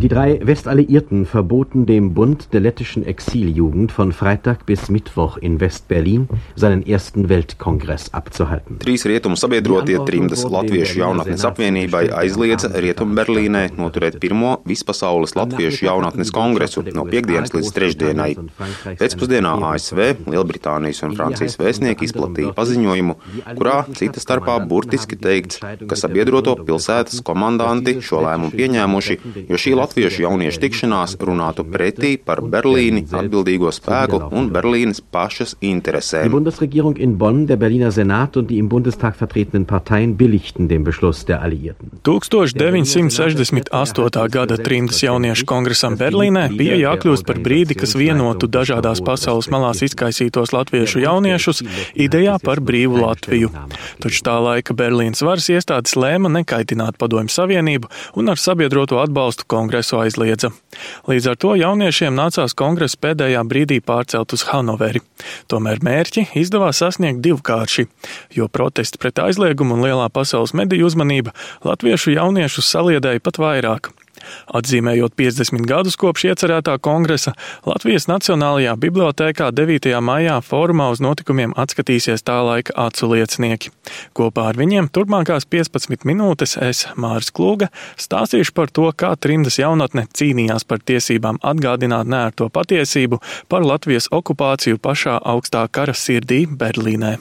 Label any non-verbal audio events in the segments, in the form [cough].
Die drei Westalliierten verboten dem Bund der lettischen Exiljugend von Freitag bis Mittwoch in West-Berlin seinen ersten Weltkongress abzuhalten. Trīs rietumu sabiedrotie trimdas Latviešu jaunatnes apvienībai aizliedza Rietumberlīnē noturēt pirmo vispasaules Latviešu jaunatnes kongresu no piekdienas līdz trešdienai. Pēcpusdienā ASV, Lielbritānijas un Francijas vēstnieki izplatīja paziņojumu, kurā cita starpā burtiski teikts, ka sabiedroto pilsētas komandanti šo lēmumu pieņēmuši, jo šī latviešu jauniešu tikšanās runātu pretī par Berlīni atbildīgo spēku un Berlīnes pašas interesēm. Die Bundesregierung in Bonn, der Berliner Senat und die im Bundestag vertretenen Parteien billigten den Beschluss der Alliierten. 1968. gada trimdas jauniešu kongresam Berlīnē bija jākļūst par brīdi, kas vienotu dažādās pasaules malās izkaisītos latviešu jauniešus idejā par brīvu Latviju. Taču tā laika Berlīnas varas iestādes lēma nekaitināt padomju savienību un ar sabiedroto atbalstu kongresu aizliedza. Līdz ar to jauniešiem nācās kongresu pēdējā brīdī pārcelt uz Hanoveri. Tomēr mērķi izdevās sasniegt divkārši, jo protesti pret aizliegumu un lielā pasaules mediju uzmanība latviešu jauniešus saliedēja pat vairāk. Atzīmējot 50 gadus kopš iecerētā kongresa, Latvijas Nacionālajā bibliotēkā 9. maijā formā uz notikumiem atskatīsies tā laika acu liecinieki. Kopā ar viņiem turpmākās 15 minūtes es, Māris Klūga, stāstīšu par to, kā trimdas jaunatne cīnījās par tiesībām atgādināt nērto patiesību par Latvijas okupāciju pašā augstā kara sirdī Berlīnē.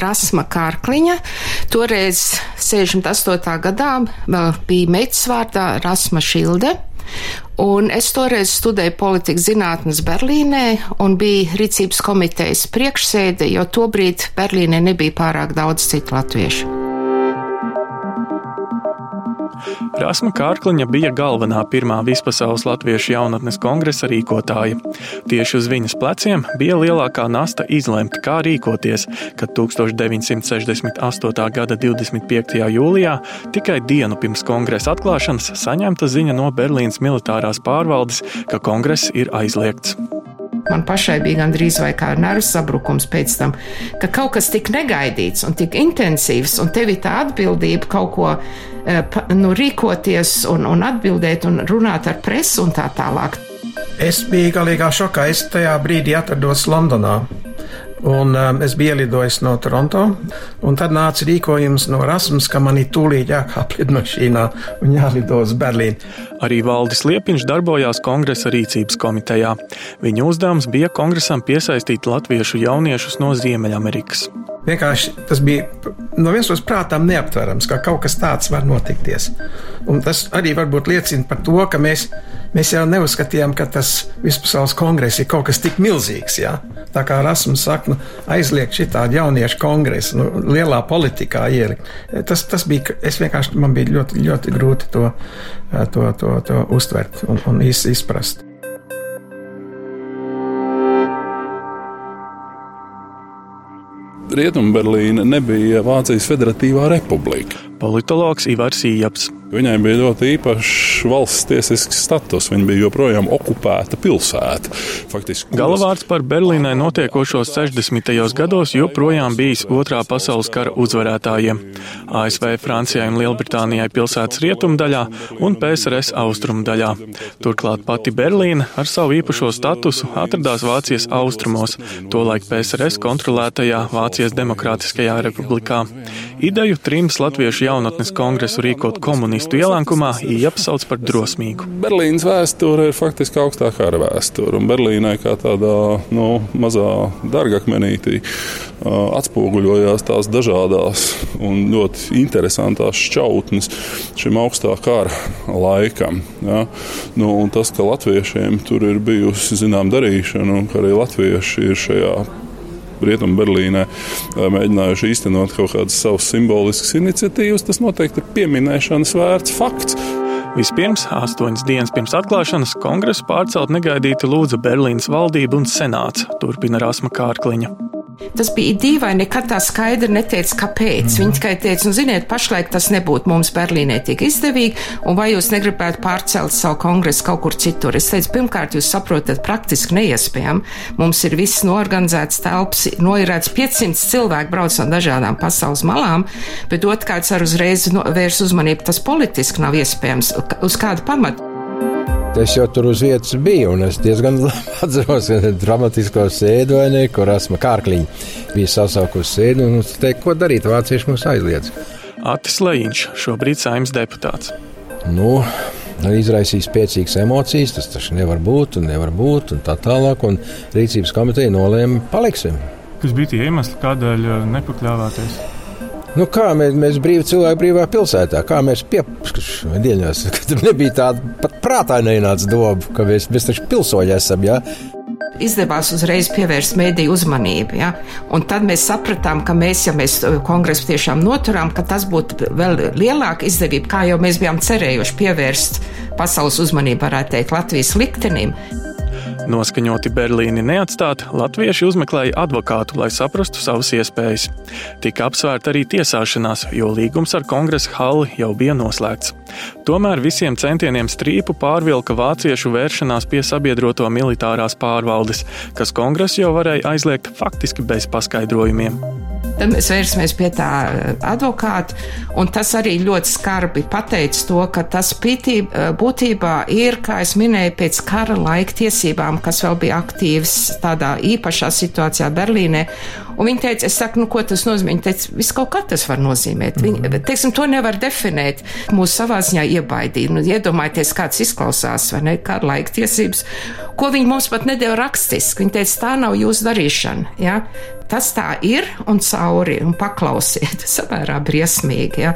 Rasma Kārkliņa, toreiz 68. gadā vēl bija meitas vārdā Rasma Šī Šilde. Un es toreiz studēju politikas zinātnes Berlīnē un biju rīcības komitejas priekšsēde, jo tobrīd Berlīnē nebija pārāk daudz citu latviešu. Rasma Kārkliņa bija galvenā pirmā vispasaules latviešu jaunatnes kongresa rīkotāja. Tieši uz viņas pleciem bija lielākā nasta izlemt, kā rīkoties, kad 1968. gada 25. jūlijā, tikai dienu pirms kongresa atklāšanas, saņemta ziņa no Berlīnas militārās pārvaldes, ka kongress ir aizliegts. Man pašai bija gandrīz vai kā nervu sabrukums pēc tam, ka kaut kas tik negaidīts un tik intensīvs, un tev ir tā atbildība kaut ko nu, rīkoties un, un atbildēt un runāt ar presu un tā tālāk. Es biju galīgā šokā. Es tajā brīdī atrados Londonā. Un um, es biju ielidojis no Toronto, tad nāca rīkojums no Rasmus, ka man ir tūlīt jākāp lidmašīnā un jālido uz Berlīnu. Arī Valdis Liepiņš darbojās kongresa rīcības komitejā. Viņa uzdevums bija kongresam piesaistīt latviešu jauniešus no Ziemeļamerikas. Vienkārši tas bija no vienas puses prātām neaptverams, ka kaut kas tāds var notikties. Un tas arī varbūt liecina par to, ka mēs, mēs jau neuzskatījām, ka tas vispasaules kongress ir kaut kas tik milzīgs. Jā. Tā kā Rasmus saka, nu, aizliegt šitādu jauniešu kongresu, nu, lielā politikā ielikt. Tas, tas bija, es vienkārši, man bija ļoti, ļoti grūti to, to, to, to uztvert un, un izprast. Rietumberlīna nebija Vācijas Federatīvā republika. Politologs Ivars Ījaps. Viņai bija ļoti īpašs valsts tiesisks status. Viņa bija joprojām okupēta pilsēta. Faktiski, Galvārds par Berlīnai notiekošos 60. gados joprojām bijis Otrā pasaules kara uzvarētājiem. ASV, Francijai un Lielbritānijai pilsētas rietumdaļā un PSRS austrumdaļā. Turklāt pati Berlīna ar savu īpašo statusu atradās Vācijas austrumos, tolaik PSRS kontrolētajā Vācijas Demokrātiskajā republikā. Ideju trims latviešu jaunatnes kongresu rīkot komunistu ielākumā jāapsauc par drosmīgu. Berlīnas vēsture ir faktiski augstākā kara vēsture, un Berlīnai kā tādā nu, mazā dārgakmenītī atspoguļojās tās dažādās un ļoti interesantās šķautnes šim augstā kara laikam. Ja? Nu, tas, ka latviešiem tur ir bijusi zinām darīšana, un ka arī latvieši ir šajā Rietumberlīnē mēģinājuši īstenot kaut kādas savas simboliskas iniciatīvas, tas noteikti ir pieminēšanas vērts fakts. Vispirms, astoņas dienas pirms atklāšanas, kongresu pārcelt negaidīti lūdza Berlīnas valdība un senāts, turpina Rasma Kārkliņa. Tas bija dīvaini, nekad tā skaidri neteica, kāpēc. Mm. Viņi tikai teica, nu, ziniet, pašlaik tas nebūtu mums Berlīnē tik izdevīgi, un vai jūs negribētu pārcelt savu kongresu kaut kur citur. Es teicu, pirmkārt, jūs saprotat, praktiski neiespējami. Mums ir viss norganizēts telps, noirēts 500 cilvēku brauc no dažādām pasaules malām, bet otrkārt ar uzreiz no, vērs uzmanību, tas politiski nav iespējams. Uz kādu pamatu? Es jau tur uz vietas biju, un es diezgan labi [laughs] atceros dramatisko sēdi, vai ne, kur esmu kārkliņi. Bija sasaukusi sēdi un teikt, ko darīt, vācieši mums aizliedz. Atis Lejiņš, šobrīd saimnes deputāts. Nu, izraisīs spēcīgas emocijas, tas taču nevar būt un nevar būt un tā tālāk. Un rīcības komiteja nolēma, paliksim. Kas bija tie iemesli, kādēļ eh, nepakļāvāties? Nu, kā mēs, mēs brīvi cilvēki brīvā pilsētā, kā mēs piepildījāmies, [laughs] ka tur nebija tāda pat prātā neienāca doma, ka mēs, mēs taču pilsoņi esam. Ja? izdevās uzreiz pievērst mēdīju uzmanību. Ja? Un tad mēs sapratām, ka mēs, ja mēs kongresu tiešām noturām, tas būtu vēl lielāka izdevība, kā jau mēs bijām cerējuši pievērst pasaules uzmanību, varētu teikt, Latvijas liktenim. Noskaņoti Berlīni neatstāt, latvieši uzmeklēja advokātu, lai saprastu savas iespējas. Tika apsvērta arī tiesāšanās, jo līgums ar kongresa halli jau bija noslēgts. Tomēr visiem centieniem strīpu pārvilka vāciešu vēršanās pie sabiedroto militārās pārvaldes, kas kongresu jau varēja aizliegt faktiski bez paskaidrojumiem. Tad mēs vērsamies pie tā eh, advokāta, un tas arī ļoti skarbi pateica to, ka tas pītība, eh, būtībā ir, kā es minēju, pēc kara laika tiesībām, kas vēl bija aktīvas tādā īpašā situācijā Berlīnē. Un viņi teica, es saku, nu, ko tas nozīmē? Viņi teica, viss kaut kā tas var nozīmēt. Viņi, mhm. teiksim, to nevar definēt. Mūsu savā ziņā iebaidīja. Nu, iedomājieties, kāds izklausās, vai ne, kā laika tiesības, ko viņi mums pat nedēļa rakstiski. Viņi teica, tā nav jūsu darīšana. Ja? tas tā ir un cauri, un paklausiet, [laughs] samērā briesmīgi. Ja?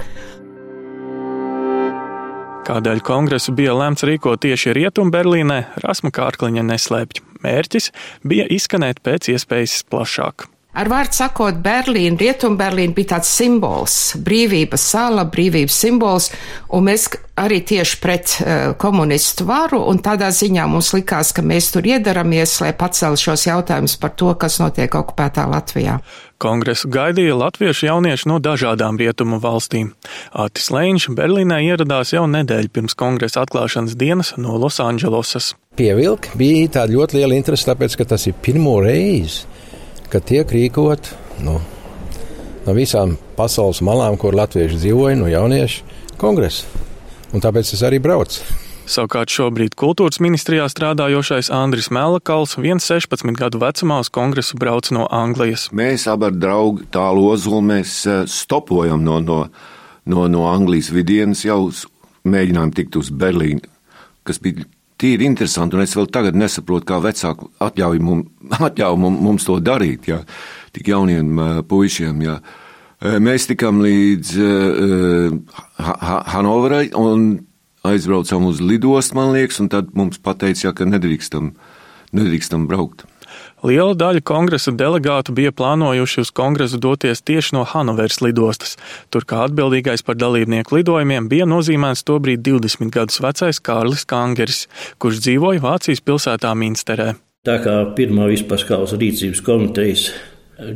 Kādēļ kongresu bija lemts rīkot tieši Rietumberlīnē, Rasma Kārkliņa neslēpj. Mērķis bija izskanēt pēc iespējas plašāk. Ar vārdu sakot, Berlīna, Rietumberlīna bija tāds simbols, brīvības sala, brīvības simbols, un mēs arī tieši pret uh, komunistu varu, un tādā ziņā mums likās, ka mēs tur iedaramies, lai pacel šos jautājumus par to, kas notiek okupētā Latvijā. Kongresu gaidīja latviešu jaunieši no dažādām rietumu valstīm. Atis Lēņš Berlīnē ieradās jau nedēļu pirms kongresa atklāšanas dienas no Losandželosas. Pievilk bija tāda ļoti liela interese, tāpēc, ka tas ir pirmo reizi ka tiek rīkot nu, no visām pasaules malām, kur latvieši dzīvoja, no jauniešu kongresa. Un tāpēc es arī braucu. Savukārt šobrīd kultūras ministrijā strādājošais Andris Melakals, viens 16 gadu vecumā uz kongresu brauc no Anglijas. Mēs abi ar draugu tālu ozolu mēs eh, stopojam no, no, no, no Anglijas vidienas, jau mēģinājām tikt uz Berlīnu, kas bija tīri interesanti, un es vēl tagad nesaprotu, kā vecāki atļauj, mum, [laughs] atļauj mum, mums to darīt, jā, tik jauniem puišiem. Jā. Mēs tikām līdz uh, ha Hanoverai un aizbraucām uz lidostu, man liekas, un tad mums pateica, jā, ka nedrīkstam, nedrīkstam braukt. Liela daļa kongresa delegātu bija plānojuši uz kongresu doties tieši no Hanovers lidostas. Tur kā atbildīgais par dalībnieku lidojumiem bija nozīmēts tobrīd 20 gadus vecais Kārlis Kangeris, kurš dzīvoja Vācijas pilsētā Minsterē. Tā kā pirmā vispasaules rīcības komitejas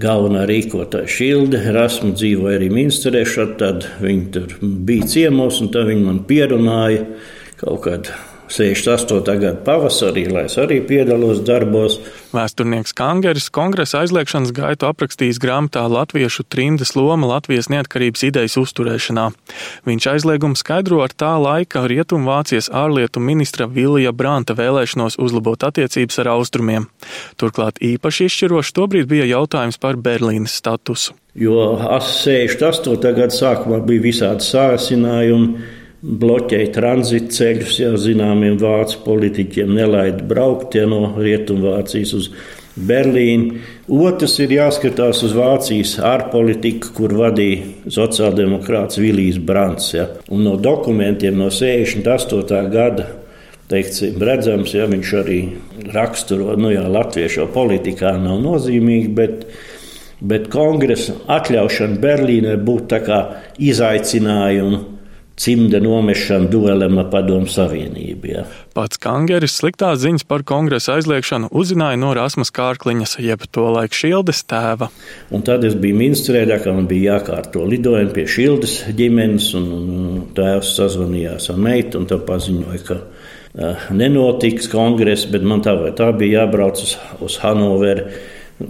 galvenā rīkotāja Šilde, Rasmu dzīvoja arī Minsterē, tad viņi tur bija ciemos, un tad viņi man pierunāja kaut kādu 68. gada pavasarī, lai es arī piedalos darbos. Vēsturnieks Kangeris kongresa aizliegšanas gaitu aprakstījis grāmatā Latviešu trimdas loma Latvijas neatkarības idejas uzturēšanā. Viņš aizliegumu skaidro ar tā laika Rietumvācijas ārlietu ministra Vilija Branta vēlēšanos uzlabot attiecības ar austrumiem. Turklāt īpaši izšķiroši tobrīd bija jautājums par Berlīnas statusu. Jo 68. gada sākumā bija visādi sāsinājumi bloķēja tranzīta ceļus, jau zināmiem vācu politiķiem nelaida braukt ja no Rietumvācijas uz Berlīnu. Otrs ir jāskatās uz Vācijas ārpolitiku, kur vadīja sociāldemokrāts Vilijs Brants. Ja. Un no dokumentiem no 68. gada teiksim, redzams, ja viņš arī raksturo, nu jā, latviešu politikā nav nozīmīgi, bet, bet kongresa atļaušana Berlīnai būtu tā kā izaicinājumu cimda nomešanu duelam ar Padomu Savienību. Ja. Pats Kangeris sliktās ziņas par kongresa aizliekšanu uzzināja no Rasmas Kārkliņas, jeb to laiku Šildes tēva. Un tad es biju ministrēdā, ka man bija jākārto lidojumi pie Šildes ģimenes, un, un tēvs sazvanījās ar meitu un tā paziņoja, ka uh, nenotiks kongress, bet man tā vai tā bija jābrauc uz, uz Hanoveru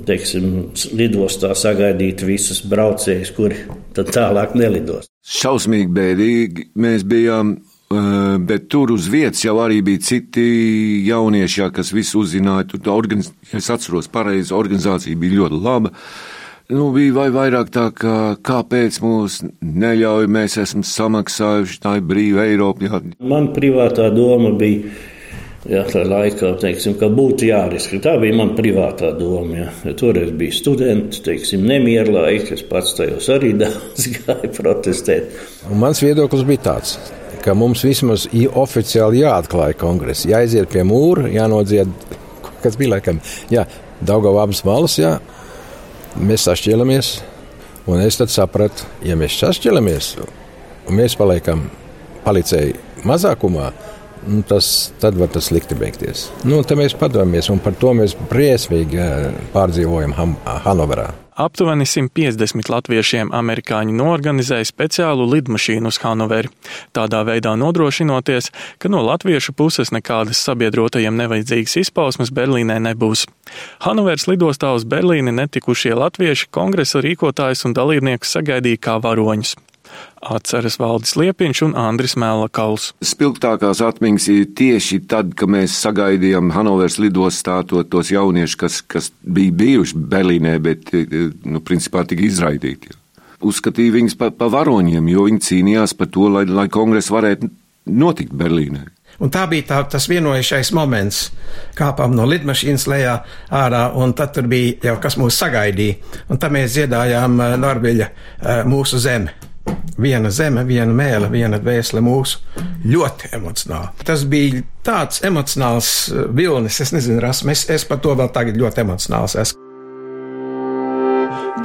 teiksim, lidostā sagaidīt visus braucējus, kuri tad tālāk nelidos. Šausmīgi bēdīgi mēs bijām, eh, bet tur uz vietas jau arī bija citi jaunieši, jā, kas visu uzzināja. Tur, organiz... Es atceros, pareizi, organizācija bija ļoti laba. Nu, bija vai vairāk tā, ka kāpēc mūs neļauj, mēs esam samaksājuši, tā ir brīva Eiropa. Jā. Man privātā doma bija Jā, tā laikā, teiksim, ka būtu jāriskē. Tā bija mana privātā doma. Ja toreiz bija studenti, teiksim, nemieru laika. Es pats tajos arī [laughs] daudz gāju protestēt. Un mans viedoklis bija tāds, ka mums vismaz oficiāli jāatklāja kongress, jāiziet pie mūra, jānodzied, kas bija laikam, jā, Daugava abas malas, jā, mēs sašķēlamies. Un es tad sapratu, ja mēs sašķēlamies un mēs paliekam palicēji mazākumā, nu, tas, tad var tas slikti beigties. Nu, tad mēs padomājamies, un par to mēs briesmīgi eh, pārdzīvojam Han Hanoverā. Aptuveni 150 latviešiem amerikāņi norganizēja speciālu lidmašīnu uz Hanoveri, tādā veidā nodrošinoties, ka no latviešu puses nekādas sabiedrotajiem nevajadzīgas izpausmes Berlīnē nebūs. Hanovers lidostā uz Berlīni netikušie latvieši kongresa rīkotājus un dalībniekus sagaidīja kā varoņus. Atceras Valdis Liepiņš un Andris Mēlakauls. Spilgtākās atmiņas ir tieši tad, kad mēs sagaidījām Hanovers lidostā to, tos jauniešus, kas, kas bija bijuši Berlīnē, bet, nu, principā tika izraidīti. Uzskatīja viņus par pa varoņiem, jo viņi cīnījās par to, lai, lai kongress varētu notikt Berlīnē. Un tā bija tā, tas vienojušais moments. Kāpām no lidmašīnas lejā ārā, un tad tur bija jau kas mūs sagaidīja. Un tad mēs dziedājām Norvēģa mūsu zemi viena zeme, viena mēlē, viena dvēsele mūsu. Ļoti emocionāli. Tas bija tāds emocionāls eh, vilnis, es nezinu, Rasmus, es, es par to vēl tagad ļoti emocionāls esmu.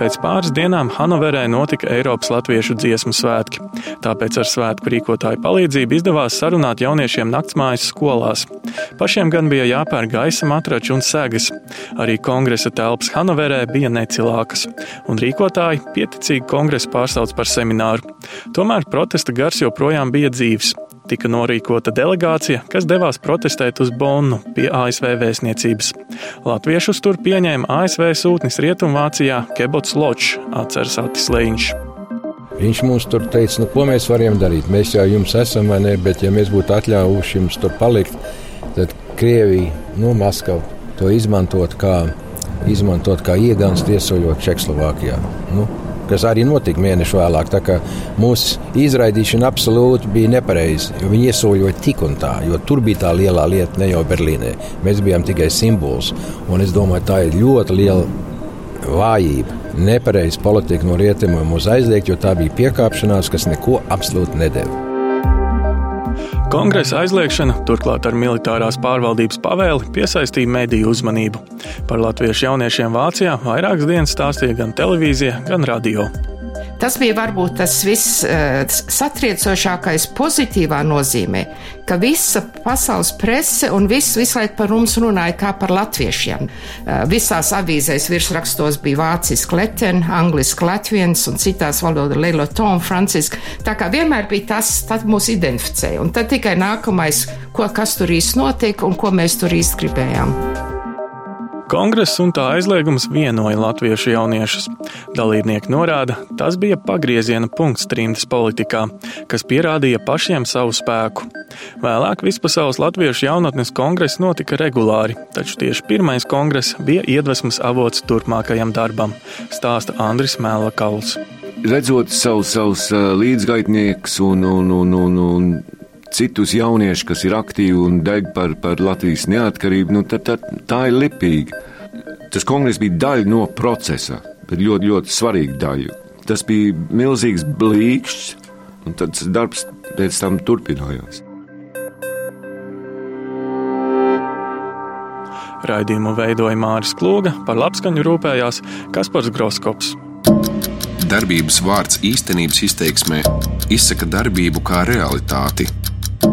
Pēc pāris dienām Hanoverē notika Eiropas Latviešu dziesmu svētki. Tāpēc ar svētku rīkotāju palīdzību izdevās sarunāt jauniešiem naktsmājas skolās. Pašiem gan bija jāpērk gaisa matrači un segas. Arī kongresa telpas Hanoverē bija necilākas, un rīkotāji pieticīgi kongresu pārsauc par semināru. Tomēr protesta gars joprojām bija dzīves tika norīkota delegācija, kas devās protestēt uz Bonnu pie ASV vēstniecības. Latviešus tur pieņēma ASV sūtnis Rietumvācijā Kebots Ločs, atceras Atis Leņš. Viņš mums tur teica, nu, ko mēs varam darīt. Mēs jau jums esam, vai ne? Bet, ja mēs būtu atļāvuši jums tur palikt, tad Krievija, nu, Maskava to izmantot kā, izmantot kā iegāns tiesojot Čehoslovākijā. Nu, kas arī notika mēnešu vēlāk. Tā kā mūsu izraidīšana absolūti bija nepareiza, viņi iesoļoja tik un tā, jo tur bija tā lielā lieta, ne jau Berlīnē. Mēs bijām tikai simbols, un es domāju, tā ir ļoti liela vājība, nepareiza politika no rietumiem mūs aizliegt, jo tā bija piekāpšanās, kas neko absolūti nedēva. Kongresa aizliekšana, turklāt ar militārās pārvaldības pavēli, piesaistīja mediju uzmanību. Par latviešu jauniešiem Vācijā vairākas dienas stāstīja gan televīzija, gan radio. Tas bija varbūt tas viss uh, satriecošākais pozitīvā nozīmē, ka visa pasaules prese un viss visu laiku par mums runāja kā par latviešiem. Uh, visās avīzēs virsrakstos bija vāciski leten, angliski latviens un citās valodā leloton, franciski. Tā kā vienmēr bija tas, tas mūs identificēja. Un tad tikai nākamais, ko, kas tur īsti notiek un ko mēs tur īsti gribējām. Kongress un tā aizliegums vienoja latviešu jauniešus. Dalībnieki norāda, tas bija pagrieziena punkts trimdas politikā, kas pierādīja pašiem savu spēku. Vēlāk Vispasaules Latviešu jaunatnes kongress notika regulāri, taču tieši pirmais kongress bija iedvesmas avots turpmākajam darbam, stāsta Andris Mēlakauls. Redzot savus, savus līdzgaitniekus un, un, un, un, un citus jauniešus, kas ir aktīvi un deg par, par Latvijas neatkarību, nu, tad, tad, tā ir lipīga. Tas kongress bija daļa no procesa, bet ļoti, ļoti svarīga daļa. Tas bija milzīgs blīkšķis, un tas darbs pēc tam turpinājās. Raidījumu veidoja Māris Klūga, par labskaņu rūpējās Kaspars Groskops. darbības vārds īstenības izteiksmē izsaka darbību kā realitāti -